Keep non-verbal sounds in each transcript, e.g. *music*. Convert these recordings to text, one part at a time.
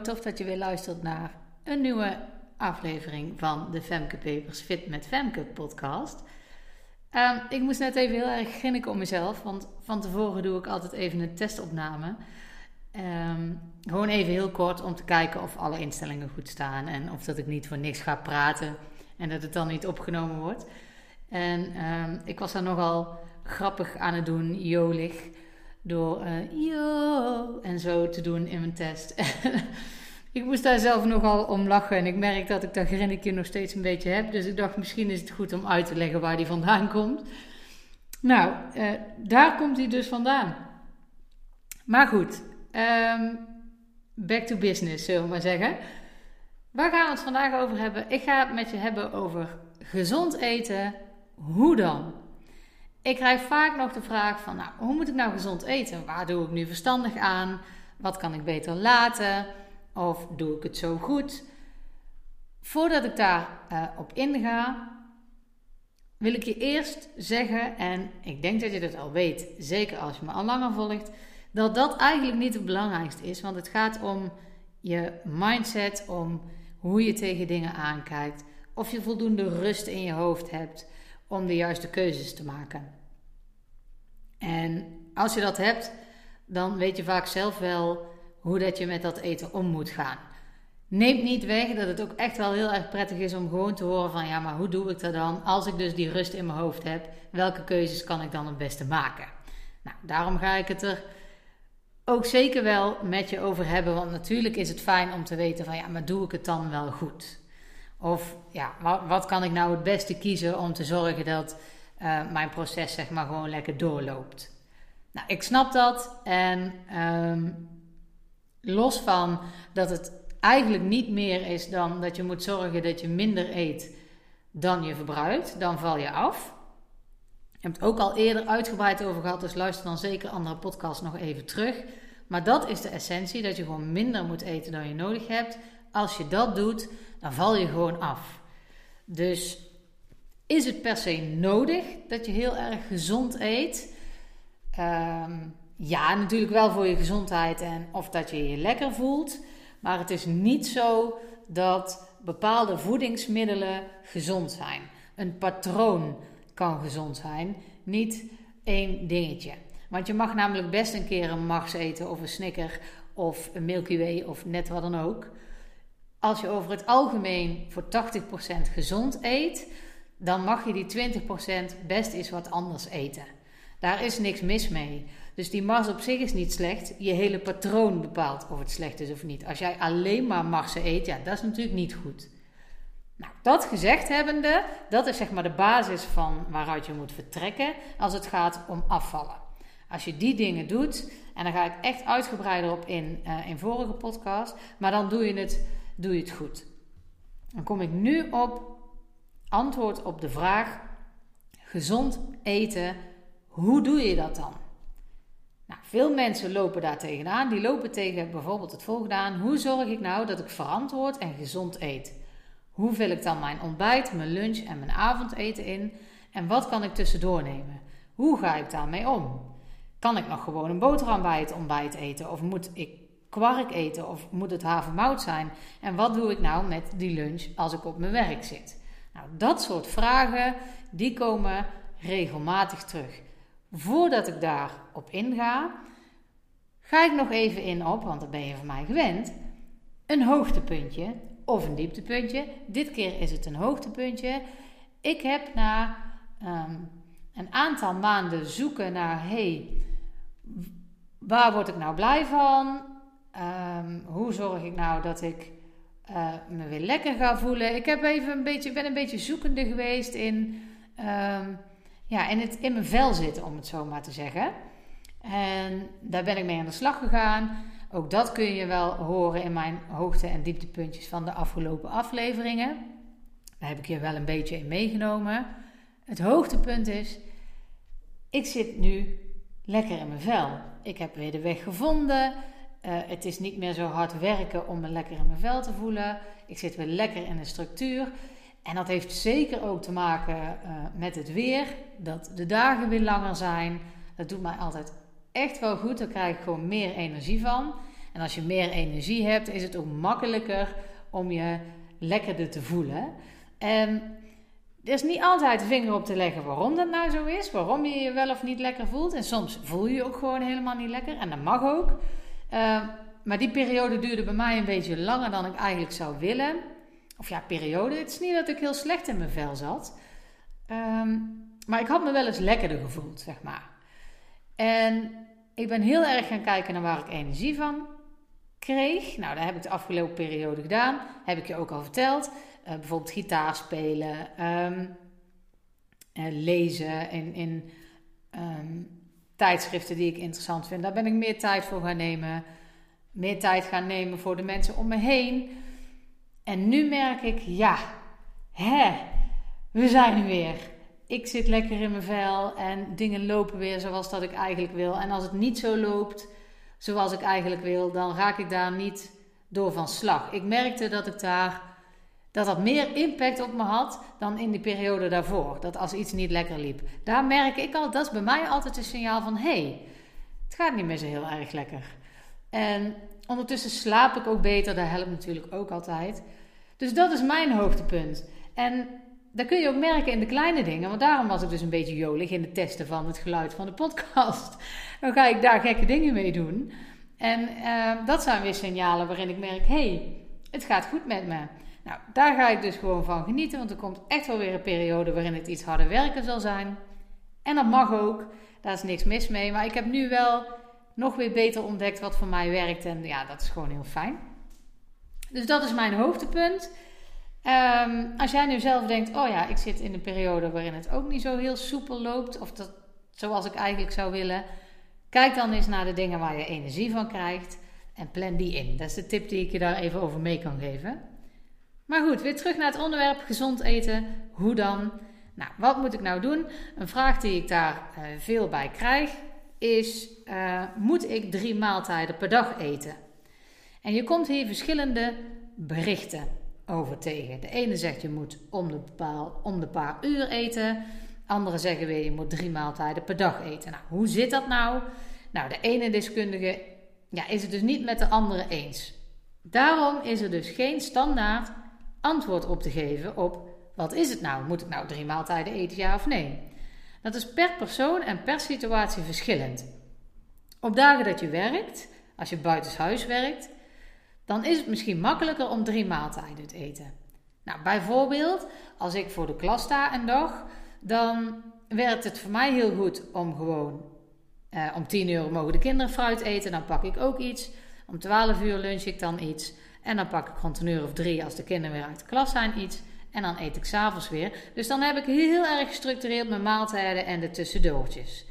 Hallo, tof dat je weer luistert naar een nieuwe aflevering van de Femke Papers Fit met Femke podcast. Ehm, ik moest net even heel erg grinniken om mezelf, want van tevoren doe ik altijd even een testopname. Ehm, gewoon even heel kort om te kijken of alle instellingen goed staan en of dat ik niet voor niks ga praten en dat het dan niet opgenomen wordt. En ehm, ik was daar nogal grappig aan het doen, jolig. Door uh, yo en zo te doen in mijn test. *laughs* ik moest daar zelf nogal om lachen. En ik merk dat ik dat grinnikje nog steeds een beetje heb. Dus ik dacht, misschien is het goed om uit te leggen waar die vandaan *laughs* komt. Nou, uh, daar komt hij dus vandaan. Maar goed, um, back to business, zullen we maar zeggen. Waar gaan we het vandaag over hebben? Ik ga het met je hebben over gezond eten. Hoe dan? Ik krijg vaak nog de vraag van, nou, hoe moet ik nou gezond eten? Waar doe ik nu verstandig aan? Wat kan ik beter laten? Of doe ik het zo goed? Voordat ik daar uh, op inga, wil ik je eerst zeggen, en ik denk dat je dat al weet, zeker als je me al langer volgt, dat dat eigenlijk niet het belangrijkste is. Want het gaat om je mindset, om hoe je tegen dingen aankijkt, of je voldoende rust in je hoofd hebt om de juiste keuzes te maken. En als je dat hebt, dan weet je vaak zelf wel hoe dat je met dat eten om moet gaan. Neemt niet weg dat het ook echt wel heel erg prettig is om gewoon te horen van ja, maar hoe doe ik dat dan? Als ik dus die rust in mijn hoofd heb, welke keuzes kan ik dan het beste maken? Nou, daarom ga ik het er ook zeker wel met je over hebben. Want natuurlijk is het fijn om te weten van ja, maar doe ik het dan wel goed? Of ja, wat, wat kan ik nou het beste kiezen om te zorgen dat uh, mijn proces zeg maar gewoon lekker doorloopt? Nou, ik snap dat en um, los van dat het eigenlijk niet meer is dan dat je moet zorgen dat je minder eet dan je verbruikt, dan val je af. Ik heb het ook al eerder uitgebreid over gehad, dus luister dan zeker andere podcasts nog even terug. Maar dat is de essentie, dat je gewoon minder moet eten dan je nodig hebt. Als je dat doet, dan val je gewoon af. Dus is het per se nodig dat je heel erg gezond eet? Um, ja, natuurlijk wel voor je gezondheid en of dat je je lekker voelt. Maar het is niet zo dat bepaalde voedingsmiddelen gezond zijn. Een patroon kan gezond zijn, niet één dingetje. Want je mag namelijk best een keer een Mars eten of een Snicker of een Milky Way of net wat dan ook. Als je over het algemeen voor 80% gezond eet, dan mag je die 20% best eens wat anders eten. Daar is niks mis mee. Dus die Mars op zich is niet slecht. Je hele patroon bepaalt of het slecht is of niet. Als jij alleen maar Marsen eet, ja, dat is natuurlijk niet goed. Nou, dat gezegd hebbende, dat is zeg maar de basis van waaruit je moet vertrekken als het gaat om afvallen. Als je die dingen doet, en daar ga ik echt uitgebreider op in uh, in vorige podcast, maar dan doe je, het, doe je het goed. Dan kom ik nu op antwoord op de vraag: gezond eten, hoe doe je dat dan? Nou, veel mensen lopen daar tegenaan. Die lopen tegen bijvoorbeeld het volgende aan: hoe zorg ik nou dat ik verantwoord en gezond eet? Hoe vul ik dan mijn ontbijt, mijn lunch en mijn avondeten in? En wat kan ik tussendoor nemen? Hoe ga ik daarmee om? Kan ik nog gewoon een boterham bij het ontbijt eten? Of moet ik kwark eten? Of moet het havermout zijn? En wat doe ik nou met die lunch als ik op mijn werk zit? Nou, dat soort vragen, die komen regelmatig terug. Voordat ik daarop inga, ga ik nog even in op, want dat ben je van mij gewend, een hoogtepuntje of een dieptepuntje. Dit keer is het een hoogtepuntje. Ik heb na ehm, een aantal maanden zoeken naar, hey, waar word ik nou blij van? Ehm, hoe zorg ik nou dat ik uh, me weer lekker ga voelen? Ik heb even een beetje, ben een beetje zoekende geweest in, um, ja, in, het, in mijn vel zitten, om het zo maar te zeggen. En daar ben ik mee aan de slag gegaan. Ook dat kun je wel horen in mijn hoogte- en dieptepuntjes van de afgelopen afleveringen. Daar heb ik je wel een beetje in meegenomen. Het hoogtepunt is, ik zit nu lekker in mijn vel. Ik heb weer de weg gevonden. Uh, het is niet meer zo hard werken om me lekker in mijn vel te voelen. Ik zit weer lekker in de structuur. En dat heeft zeker ook te maken uh, met het weer. Dat de dagen weer langer zijn. Dat doet mij altijd echt wel goed. Daar krijg ik gewoon meer energie van. En als je meer energie hebt, is het ook makkelijker om je lekkerder te voelen. En er is niet altijd vinger op te leggen waarom dat nou zo is, waarom je je wel of niet lekker voelt. En soms voel je je ook gewoon helemaal niet lekker en dat mag ook. Uh, maar die periode duurde bij mij een beetje langer dan ik eigenlijk zou willen. Of ja, periode. Het is niet dat ik heel slecht in mijn vel zat. Um, maar ik had me wel eens lekkerder gevoeld, zeg maar. En ik ben heel erg gaan kijken naar waar ik energie van kreeg. Nou, dat heb ik de afgelopen periode gedaan. Heb ik je ook al verteld. Uh, bijvoorbeeld gitaar spelen, um, uh, lezen in, in tijdschriften die ik interessant vind. Daar ben ik meer tijd voor gaan nemen. Meer tijd gaan nemen voor de mensen om me heen. En nu merk ik, ja, hè, we zijn weer ik zit lekker in mijn vel en dingen lopen weer zoals dat ik eigenlijk wil. En als het niet zo loopt zoals ik eigenlijk wil, dan raak ik daar niet door van slag. Ik merkte dat ik daar dat dat meer impact op me had dan in die periode daarvoor. Dat als iets niet lekker liep. Daar merk ik al, dat is bij mij altijd een signaal van hé, hey, het gaat niet meer zo heel erg lekker. En ondertussen slaap ik ook beter, dat helpt natuurlijk ook altijd. Dus dat is mijn hoogtepunt. En dat kun je ook merken in de kleine dingen. Want daarom was ik dus een beetje jolig in het testen van het geluid van de podcast. *laughs* Dan ga ik daar gekke dingen mee doen. En uh, dat zijn weer signalen waarin ik merk: hé, hey, het gaat goed met me. Nou, daar ga ik dus gewoon van genieten. Want er komt echt wel weer een periode waarin het iets harder werken zal zijn. En dat mag ook. Daar is niks mis mee. Maar ik heb nu wel nog weer beter ontdekt wat voor mij werkt. En ja, dat is gewoon heel fijn. Dus dat is mijn hoogtepunt. Um, als jij nu zelf denkt, oh ja, ik zit in een periode waarin het ook niet zo heel soepel loopt, of dat zoals ik eigenlijk zou willen, kijk dan eens naar de dingen waar je energie van krijgt en plan die in. Dat is de tip die ik je daar even over mee kan geven. Maar goed, weer terug naar het onderwerp gezond eten. Hoe dan? Nou, wat moet ik nou doen? Een vraag die ik daar uh, veel bij krijg is: uh, moet ik drie maaltijden per dag eten? En je komt hier verschillende berichten over tegen. De ene zegt je moet om de, om de paar uur eten. Anderen zeggen weer je moet drie maaltijden per dag eten. Nou, hoe zit dat nou? Nou, de ene deskundige ja, is het dus niet met de andere eens. Daarom is er dus geen standaard antwoord op te geven op wat is het nou? Moet ik nou drie maaltijden eten, ja of nee? Dat is per persoon en per situatie verschillend. Op dagen dat je werkt, als je buitenshuis werkt, dan is het misschien makkelijker om drie maaltijden te eten. Nou, bijvoorbeeld, als ik voor de klas sta een dag, dan werkt het voor mij heel goed om gewoon eh, om 10 uur mogen de kinderen fruit eten, dan pak ik ook iets. Om 12 uur lunch ik dan iets. En dan pak ik rond een uur of drie, als de kinderen weer uit de klas zijn, iets. En dan eet ik s'avonds weer. Dus dan heb ik heel erg gestructureerd mijn maaltijden en de tussendoortjes.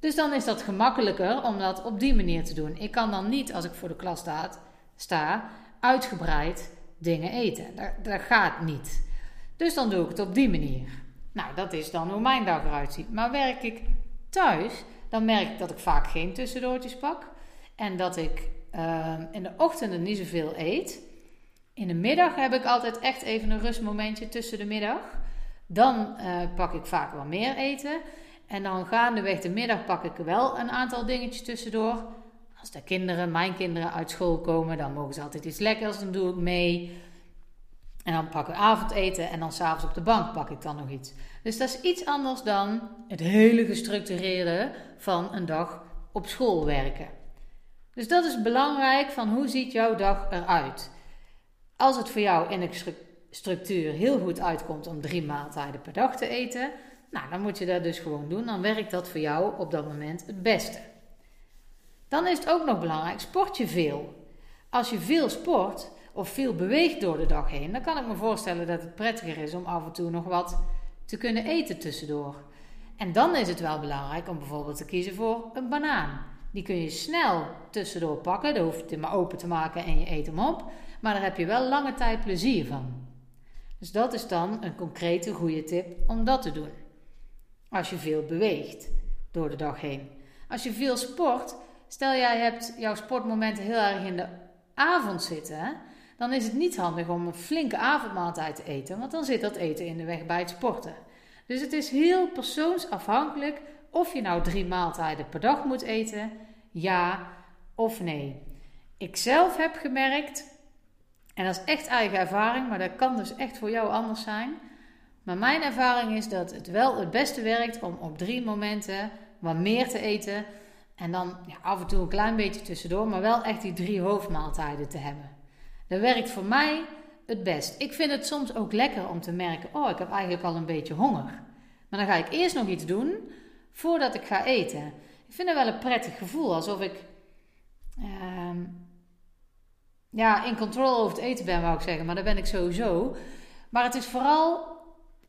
Dus dan is dat gemakkelijker om dat op die manier te doen. Ik kan dan niet, als ik voor de klas sta, sta, uitgebreid dingen eten. Dat, dat gaat niet. Dus dan doe ik het op die manier. Nou, dat is dan hoe mijn dag eruit ziet. Maar werk ik thuis, dan merk ik dat ik vaak geen tussendoortjes pak. En dat ik uh, in de ochtenden niet zoveel eet. In de middag heb ik altijd echt even een rustmomentje tussen de middag. Dan uh, pak ik vaak wel meer eten. En dan gaandeweg de middag pak ik wel een aantal dingetjes tussendoor. Als de kinderen, mijn kinderen, uit school komen, dan mogen ze altijd iets lekkers, dan doe ik mee. En dan pak ik avondeten en dan s'avonds op de bank pak ik dan nog iets. Dus dat is iets anders dan het hele gestructureerde van een dag op school werken. Dus dat is belangrijk van hoe ziet jouw dag eruit. Als het voor jou in een structuur heel goed uitkomt om drie maaltijden per dag te eten, nou, dan moet je dat dus gewoon doen. Dan werkt dat voor jou op dat moment het beste. Dan is het ook nog belangrijk, sport je veel? Als je veel sport of veel beweegt door de dag heen, dan kan ik me voorstellen dat het prettiger is om af en toe nog wat te kunnen eten tussendoor. En dan is het wel belangrijk om bijvoorbeeld te kiezen voor een banaan. Die kun je snel tussendoor pakken, dan hoef je het maar open te maken en je eet hem op. Maar daar heb je wel lange tijd plezier van. Dus dat is dan een concrete goede tip om dat te doen. Als je veel beweegt door de dag heen. Als je veel sport, Stel jij hebt jouw sportmomenten heel erg in de avond zitten, dan is het niet handig om een flinke avondmaaltijd te eten, want dan zit dat eten in de weg bij het sporten. Dus het is heel persoonsafhankelijk of je nou drie maaltijden per dag moet eten, ja of nee. ik zelf heb gemerkt, en dat is echt eigen ervaring, maar dat kan dus echt voor jou anders zijn. Maar mijn ervaring is dat het wel het beste werkt om op drie momenten wat meer te eten. En dan ja, af en toe een klein beetje tussendoor, maar wel echt die drie hoofdmaaltijden te hebben. Dat werkt voor mij het best. Ik vind het soms ook lekker om te merken: oh, ik heb eigenlijk al een beetje honger. Maar dan ga ik eerst nog iets doen voordat ik ga eten. Ik vind het wel een prettig gevoel, alsof ik uh, ja, in control over het eten ben, wou ik zeggen. Maar dat ben ik sowieso. Maar het is vooral,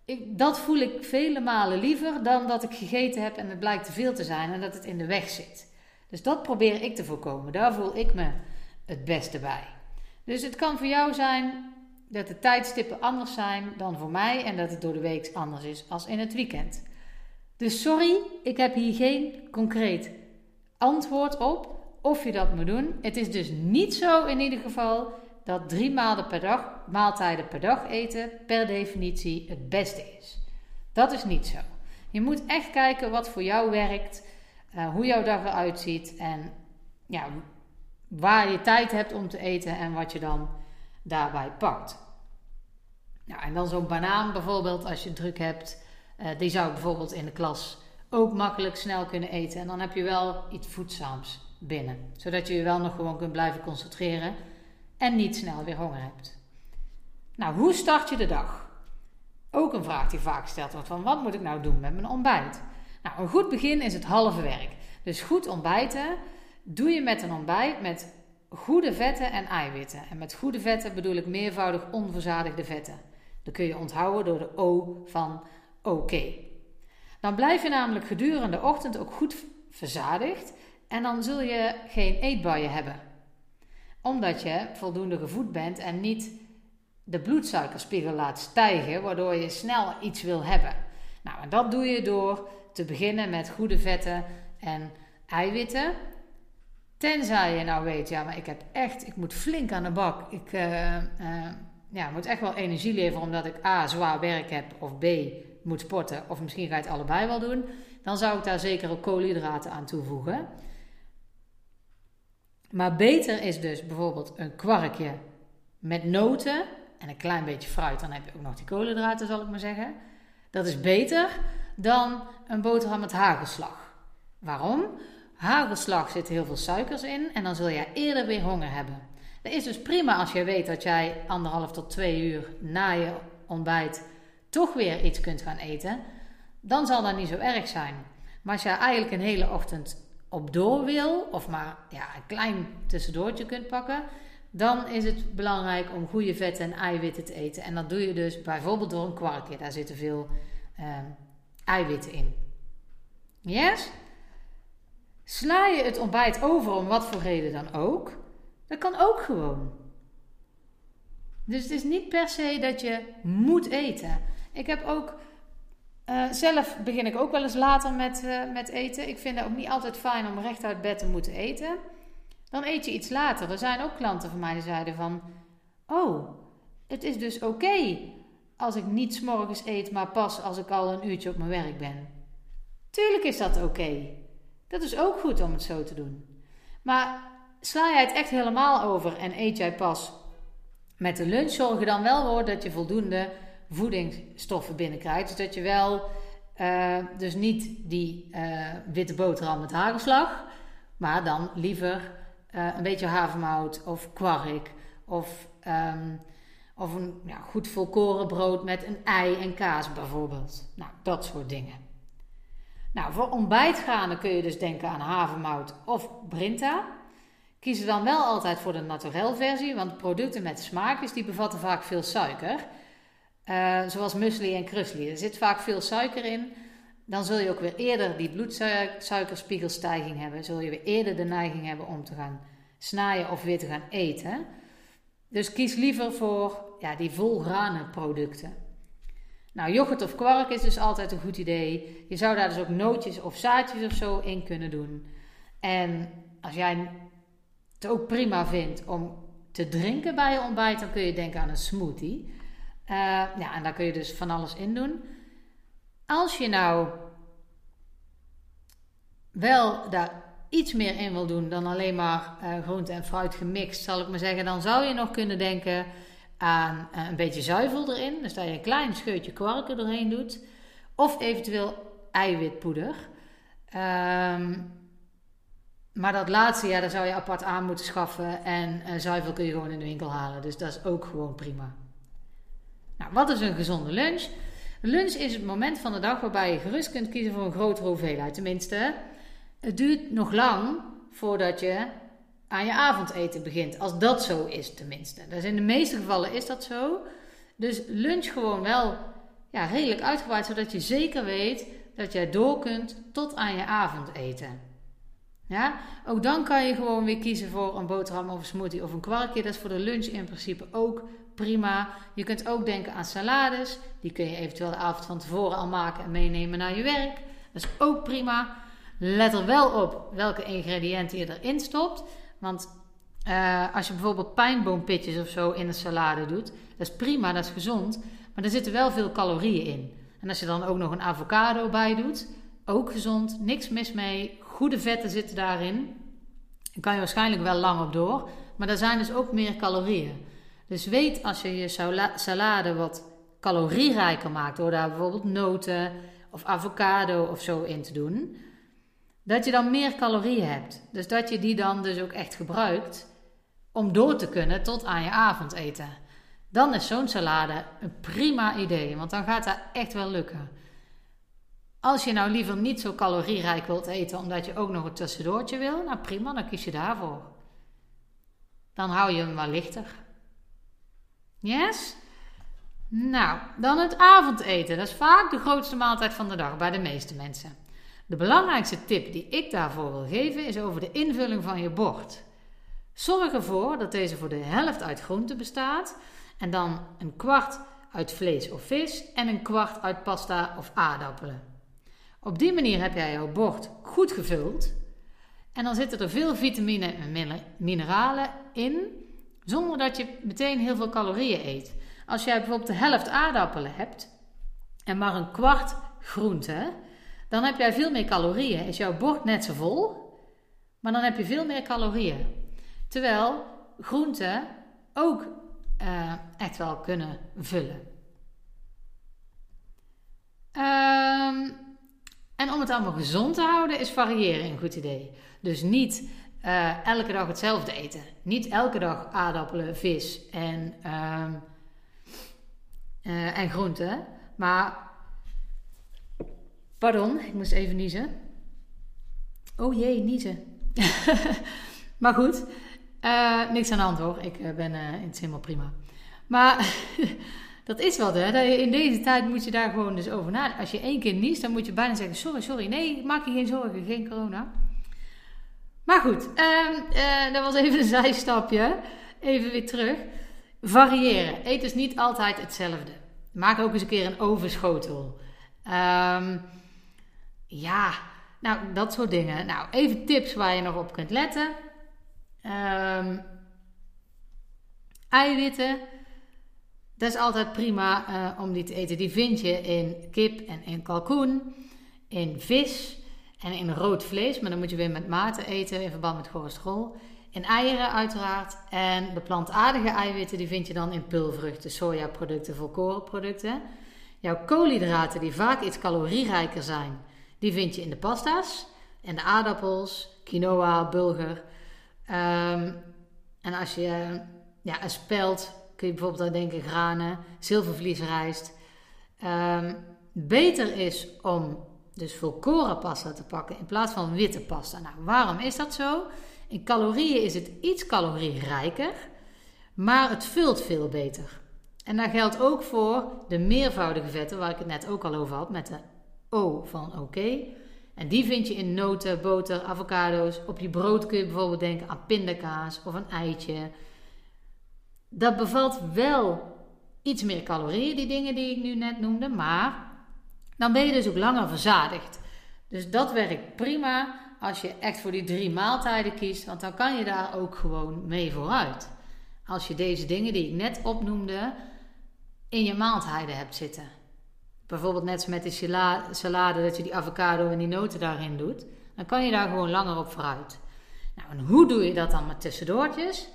ik, dat voel ik vele malen liever dan dat ik gegeten heb en het blijkt te veel te zijn en dat het in de weg zit. Dus dat probeer ik te voorkomen. Daar voel ik me het beste bij. Dus het kan voor jou zijn dat de tijdstippen anders zijn dan voor mij en dat het door de week anders is als in het weekend. Dus sorry, ik heb hier geen concreet antwoord op of je dat moet doen. Het is dus niet zo in ieder geval dat drie maaltijden per dag, maaltijden per dag eten per definitie het beste is. Dat is niet zo. Je moet echt kijken wat voor jou werkt, uh, hoe jouw dag eruit ziet en ja, waar je tijd hebt om te eten en wat je dan daarbij pakt. Nou, en dan zo'n banaan bijvoorbeeld, als je druk hebt, uh, die zou ik bijvoorbeeld in de klas ook makkelijk snel kunnen eten. En dan heb je wel iets voedzaams binnen, zodat je je wel nog gewoon kunt blijven concentreren en niet snel weer honger hebt. Nou, hoe start je de dag? Ook een vraag die vaak gesteld wordt: van wat moet ik nou doen met mijn ontbijt? Nou, een goed begin is het halve werk. Dus goed ontbijten doe je met een ontbijt met goede vetten en eiwitten. En met goede vetten bedoel ik meervoudig onverzadigde vetten. Dat kun je onthouden door de O van oké. Dan blijf je namelijk gedurende de ochtend ook goed verzadigd en dan zul je geen eetbuien hebben. Omdat je voldoende gevoed bent en niet de bloedsuikerspiegel laat stijgen, waardoor je snel iets wil hebben. Nou, en dat doe je door te beginnen met goede vetten en eiwitten. Tenzij je nou weet, ja, maar ik heb echt, ik moet flink aan de bak. Ik uh, uh, ja, moet echt wel energie leveren omdat ik A, zwaar werk heb of B, moet sporten. Of misschien ga je het allebei wel doen. Dan zou ik daar zeker ook koolhydraten aan toevoegen. Maar beter is dus bijvoorbeeld een kwarkje met noten en een klein beetje fruit. Dan heb je ook nog die koolhydraten, zal ik maar zeggen. Dat is beter dan een boterham met hagelslag. Waarom? Hagelslag zit heel veel suikers in en dan zul je eerder weer honger hebben. Dat is dus prima als je weet dat jij anderhalf tot twee uur na je ontbijt toch weer iets kunt gaan eten. Dan zal dat niet zo erg zijn. Maar als je eigenlijk een hele ochtend op door wil, of maar ja, een klein tussendoortje kunt pakken, dan is het belangrijk om goede vetten en eiwitten te eten. En dat doe je dus bijvoorbeeld door een kwarkje. Daar zitten veel ehm, eiwitten in. Yes? Sla je het ontbijt over om wat voor reden dan ook, dat kan ook gewoon. Dus het is niet per se dat je moet eten. Ik heb ook uh, zelf begin ik ook wel eens later met, uh, met eten. Ik vind het ook niet altijd fijn om recht uit bed te moeten eten. Dan eet je iets later. Er zijn ook klanten van mij die zeiden van... Oh, het is dus oké als ik niet s'morgens eet, maar pas als ik al een uurtje op mijn werk ben. Tuurlijk is dat oké. Dat is ook goed om het zo te doen. Maar sla jij het echt helemaal over en eet jij pas met de lunch, zorg er dan wel voor dat je voldoende voedingsstoffen binnenkrijgt. Dus dat je wel, uh, dus niet die uh, witte boterham met hagelslag, maar dan liever uh, een beetje havermout of kwark of, um, of een ja, goed volkoren brood met een ei en kaas bijvoorbeeld. Nou, dat soort dingen. Nou, voor ontbijtgranen kun je dus denken aan havermout of brinta. Kies dan wel altijd voor de naturel versie, want producten met smaakjes die bevatten vaak veel suiker. Uh, zoals muesli en krusli. Er zit vaak veel suiker in. Dan zul je ook weer eerder die bloedsuikerspiegelstijging hebben. Zul je weer eerder de neiging hebben om te gaan snijden of weer te gaan eten. Dus kies liever voor ja, die volgranen producten. Nou, yoghurt of kwark is dus altijd een goed idee. Je zou daar dus ook nootjes of zaadjes of zo in kunnen doen. En als jij het ook prima vindt om te drinken bij je ontbijt, dan kun je denken aan een smoothie. Uh, ja, en daar kun je dus van alles in doen. Als je nou wel daar iets meer in wil doen dan alleen maar uh, groente en fruit gemixt, zal ik maar zeggen, dan zou je nog kunnen denken aan uh, een beetje zuivel erin. Dus dat je een klein scheutje kwarken doorheen doet. Of eventueel eiwitpoeder. Um, maar dat laatste, ja, daar zou je apart aan moeten schaffen. En zuivel kun je gewoon in de winkel halen. Dus dat is ook gewoon prima. Nou, wat is een gezonde lunch? Lunch is het moment van de dag waarbij je gerust kunt kiezen voor een grotere hoeveelheid. Tenminste, het duurt nog lang voordat je aan je avondeten begint. Als dat zo is, tenminste. Dus in de meeste gevallen is dat zo. Dus lunch gewoon wel ja, redelijk uitgebreid, zodat je zeker weet dat jij door kunt tot aan je avondeten. Ja? Ook dan kan je gewoon weer kiezen voor een boterham of een smoothie of een kwarkje. Dat is voor de lunch in principe ook prima. Je kunt ook denken aan salades. Die kun je eventueel de avond van tevoren al maken en meenemen naar je werk. Dat is ook prima. Let er wel op welke ingrediënten je erin stopt. Want uh, als je bijvoorbeeld pijnboompitjes of zo in een salade doet, dat is prima, dat is gezond. Maar er zitten wel veel calorieën in. En als je dan ook nog een avocado bij doet, ook gezond, niks mis mee. Goede vetten zitten daarin. Daar kan je waarschijnlijk wel lang op door. Maar er zijn dus ook meer calorieën. Dus weet als je je salade wat calorierijker maakt door daar bijvoorbeeld noten of avocado of zo in te doen, dat je dan meer calorieën hebt. Dus dat je die dan dus ook echt gebruikt om door te kunnen tot aan je avondeten. Dan is zo'n salade een prima idee, want dan gaat dat echt wel lukken. Als je nou liever niet zo calorierijk wilt eten, omdat je ook nog een tussendoortje wil, nou prima, dan kies je daarvoor. Dan hou je hem wel lichter. Yes? Nou, dan het avondeten. Dat is vaak de grootste maaltijd van de dag bij de meeste mensen. De belangrijkste tip die ik daarvoor wil geven is over de invulling van je bord. Zorg ervoor dat deze voor de helft uit groente bestaat en dan een kwart uit vlees of vis en een kwart uit pasta of aardappelen. Op die manier heb jij jouw bord goed gevuld en dan zitten er veel vitamine en mineralen in, zonder dat je meteen heel veel calorieën eet. Als jij bijvoorbeeld de helft aardappelen hebt en maar een kwart groente, dan heb jij veel meer calorieën. Is jouw bord net zo vol, maar dan heb je veel meer calorieën. Terwijl groenten ook uh, echt wel kunnen vullen. Um, en om het allemaal gezond te houden is variëren een goed idee. Dus niet uh, elke dag hetzelfde eten. Niet elke dag aardappelen, vis en, uh, uh, en groenten. Maar, pardon, ik moest even niezen. Oh jee, niezen. *laughs* maar goed, uh, niks aan de hand hoor. Ik ben, het is helemaal prima. Maar *laughs* dat is wat hè. In deze tijd moet je daar gewoon dus over nadenken. Als je één keer niest, dan moet je bijna zeggen: Sorry, sorry. Nee, maak je geen zorgen, geen corona. Maar goed, um, uh, dat was even een *laughs* zijstapje. Even weer terug. Variëren. Eet dus niet altijd hetzelfde. Maak ook eens een keer een ovenschotel. Um, ja, nou, dat soort dingen. Nou, even tips waar je nog op kunt letten. Um, eiwitten. Dat is altijd prima uh, om die te eten. Die vind je in kip en in kalkoen, in vis en in rood vlees. Maar dan moet je weer met mate eten in verband met cholesterol. In eieren uiteraard. En de plantaardige eiwitten die vind je dan in pulvruchten, sojaproducten, volkorenproducten. Jouw koolhydraten die vaak iets calorierijker zijn, die vind je in de pasta's. En de aardappels, quinoa, bulgur. Um, en als je ja, een spelt kun je bijvoorbeeld aan denken granen, zilvervliesrijst. Um, beter is om dus volkoren pasta te pakken in plaats van witte pasta. Nou, waarom is dat zo? In calorieën is het iets calorierijker, maar het vult veel beter. En dat geldt ook voor de meervoudige vetten, waar ik het net ook al over had, met de O van oké. En die vind je in noten, boter, avocado's. Op je brood kun je bijvoorbeeld denken aan pindakaas of een eitje. Dat bevalt wel iets meer calorieën, die dingen die ik nu net noemde, maar dan ben je dus ook langer verzadigd. Dus dat werkt prima als je echt voor die drie maaltijden kiest, want dan kan je daar ook gewoon mee vooruit. Als je deze dingen die ik net opnoemde in je maaltijden hebt zitten. Bijvoorbeeld net met die salade, dat je die avocado en die noten daarin doet. dan kan je daar gewoon langer op vooruit. Nou, en hoe doe je dat dan met tussendoortjes?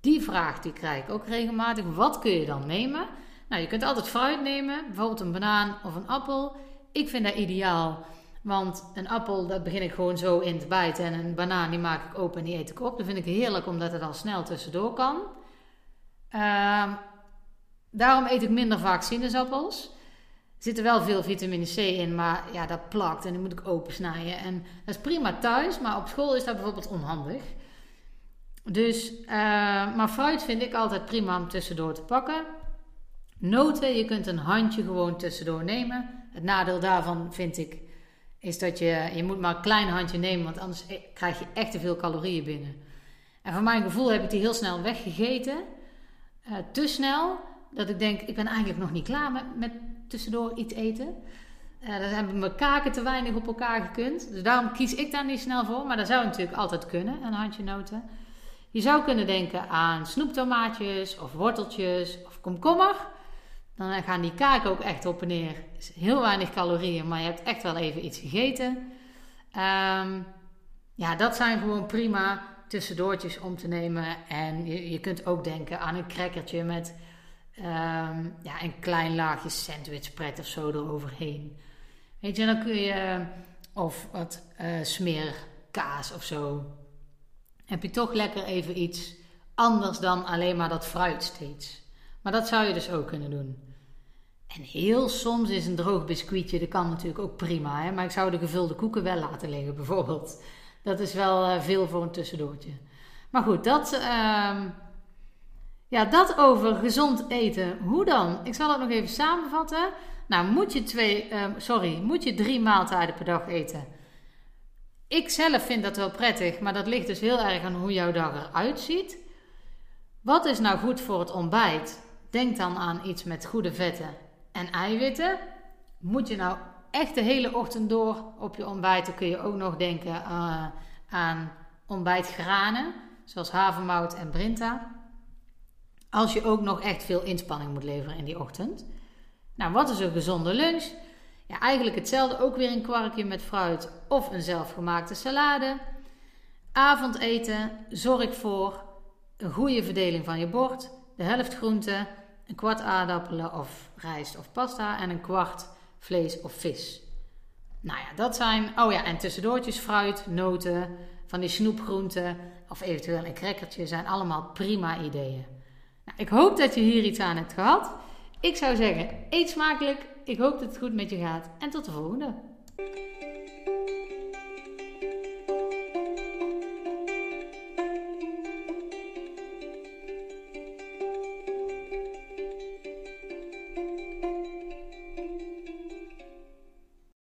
Die vraag die krijg ik ook regelmatig. Wat kun je dan nemen? Nou, je kunt altijd fruit nemen, bijvoorbeeld een banaan of een appel. Ik vind dat ideaal, want een appel, dat begin ik gewoon zo in te bijten. En een banaan, die maak ik open en die eet ik op. Dat vind ik heerlijk, omdat het al snel tussendoor kan. Uh, daarom eet ik minder vaak sinaasappels. Er zit er wel veel vitamine C in, maar ja, dat plakt en die moet ik opensnijden. En dat is prima thuis, maar op school is dat bijvoorbeeld onhandig. Dus, uh, maar fruit vind ik altijd prima om tussendoor te pakken. Noten, je kunt een handje gewoon tussendoor nemen. Het nadeel daarvan vind ik, is dat je, je moet maar een klein handje nemen, want anders e- krijg je echt te veel calorieën binnen. En van mijn gevoel heb ik die heel snel weggegeten. Uh, te snel, dat ik denk, ik ben eigenlijk nog niet klaar met, met tussendoor iets eten. Uh, dan hebben mijn kaken te weinig op elkaar gekund. Dus daarom kies ik daar niet snel voor. Maar dat zou natuurlijk altijd kunnen, een handje noten. Je zou kunnen denken aan snoeptomaatjes of worteltjes of komkommer. Dan gaan die kaken ook echt op en neer. Heel weinig calorieën, maar je hebt echt wel even iets gegeten. Um, ja, dat zijn gewoon prima tussendoortjes om te nemen. En je, kunt ook denken aan een crackertje met um, ja, een klein laagje sandwichpret of zo eroverheen. Weet je, dan kun je, of wat uh, smeerkaas of zo. Heb je toch lekker even iets anders dan alleen maar dat fruit steeds. Maar dat zou je dus ook kunnen doen. En heel soms is een droog biscuitje, dat kan natuurlijk ook prima. Hè? Maar ik zou de gevulde koeken wel laten liggen, bijvoorbeeld. Dat is wel uh, veel voor een tussendoortje. Maar goed, dat, uh, ja, dat over gezond eten. Hoe dan? Ik zal het nog even samenvatten. Nou, moet je twee, uh, sorry, moet je drie maaltijden per dag eten? Ik zelf vind dat wel prettig, maar dat ligt dus heel erg aan hoe jouw dag eruit ziet. Wat is nou goed voor het ontbijt? Denk dan aan iets met goede vetten en eiwitten. Moet je nou echt de hele ochtend door op je ontbijt, dan kun je ook nog denken uh, aan ontbijtgranen, zoals havermout en brinta. Als je ook nog echt veel inspanning moet leveren in die ochtend. Nou, wat is een gezonde lunch? Ja, eigenlijk hetzelfde. Ook weer een kwarkje met fruit of een zelfgemaakte salade. Avondeten, zorg voor een goede verdeling van je bord. De helft groente, een kwart aardappelen of rijst of pasta en een kwart vlees of vis. Nou ja, dat zijn. Oh ja, en tussendoortjes fruit, noten, van die snoepgroenten of eventueel een crackertje zijn allemaal prima ideeën. Nou, ik hoop dat je hier iets aan hebt gehad. Ik zou zeggen, eet smakelijk. Ik hoop dat het goed met je gaat en tot de volgende.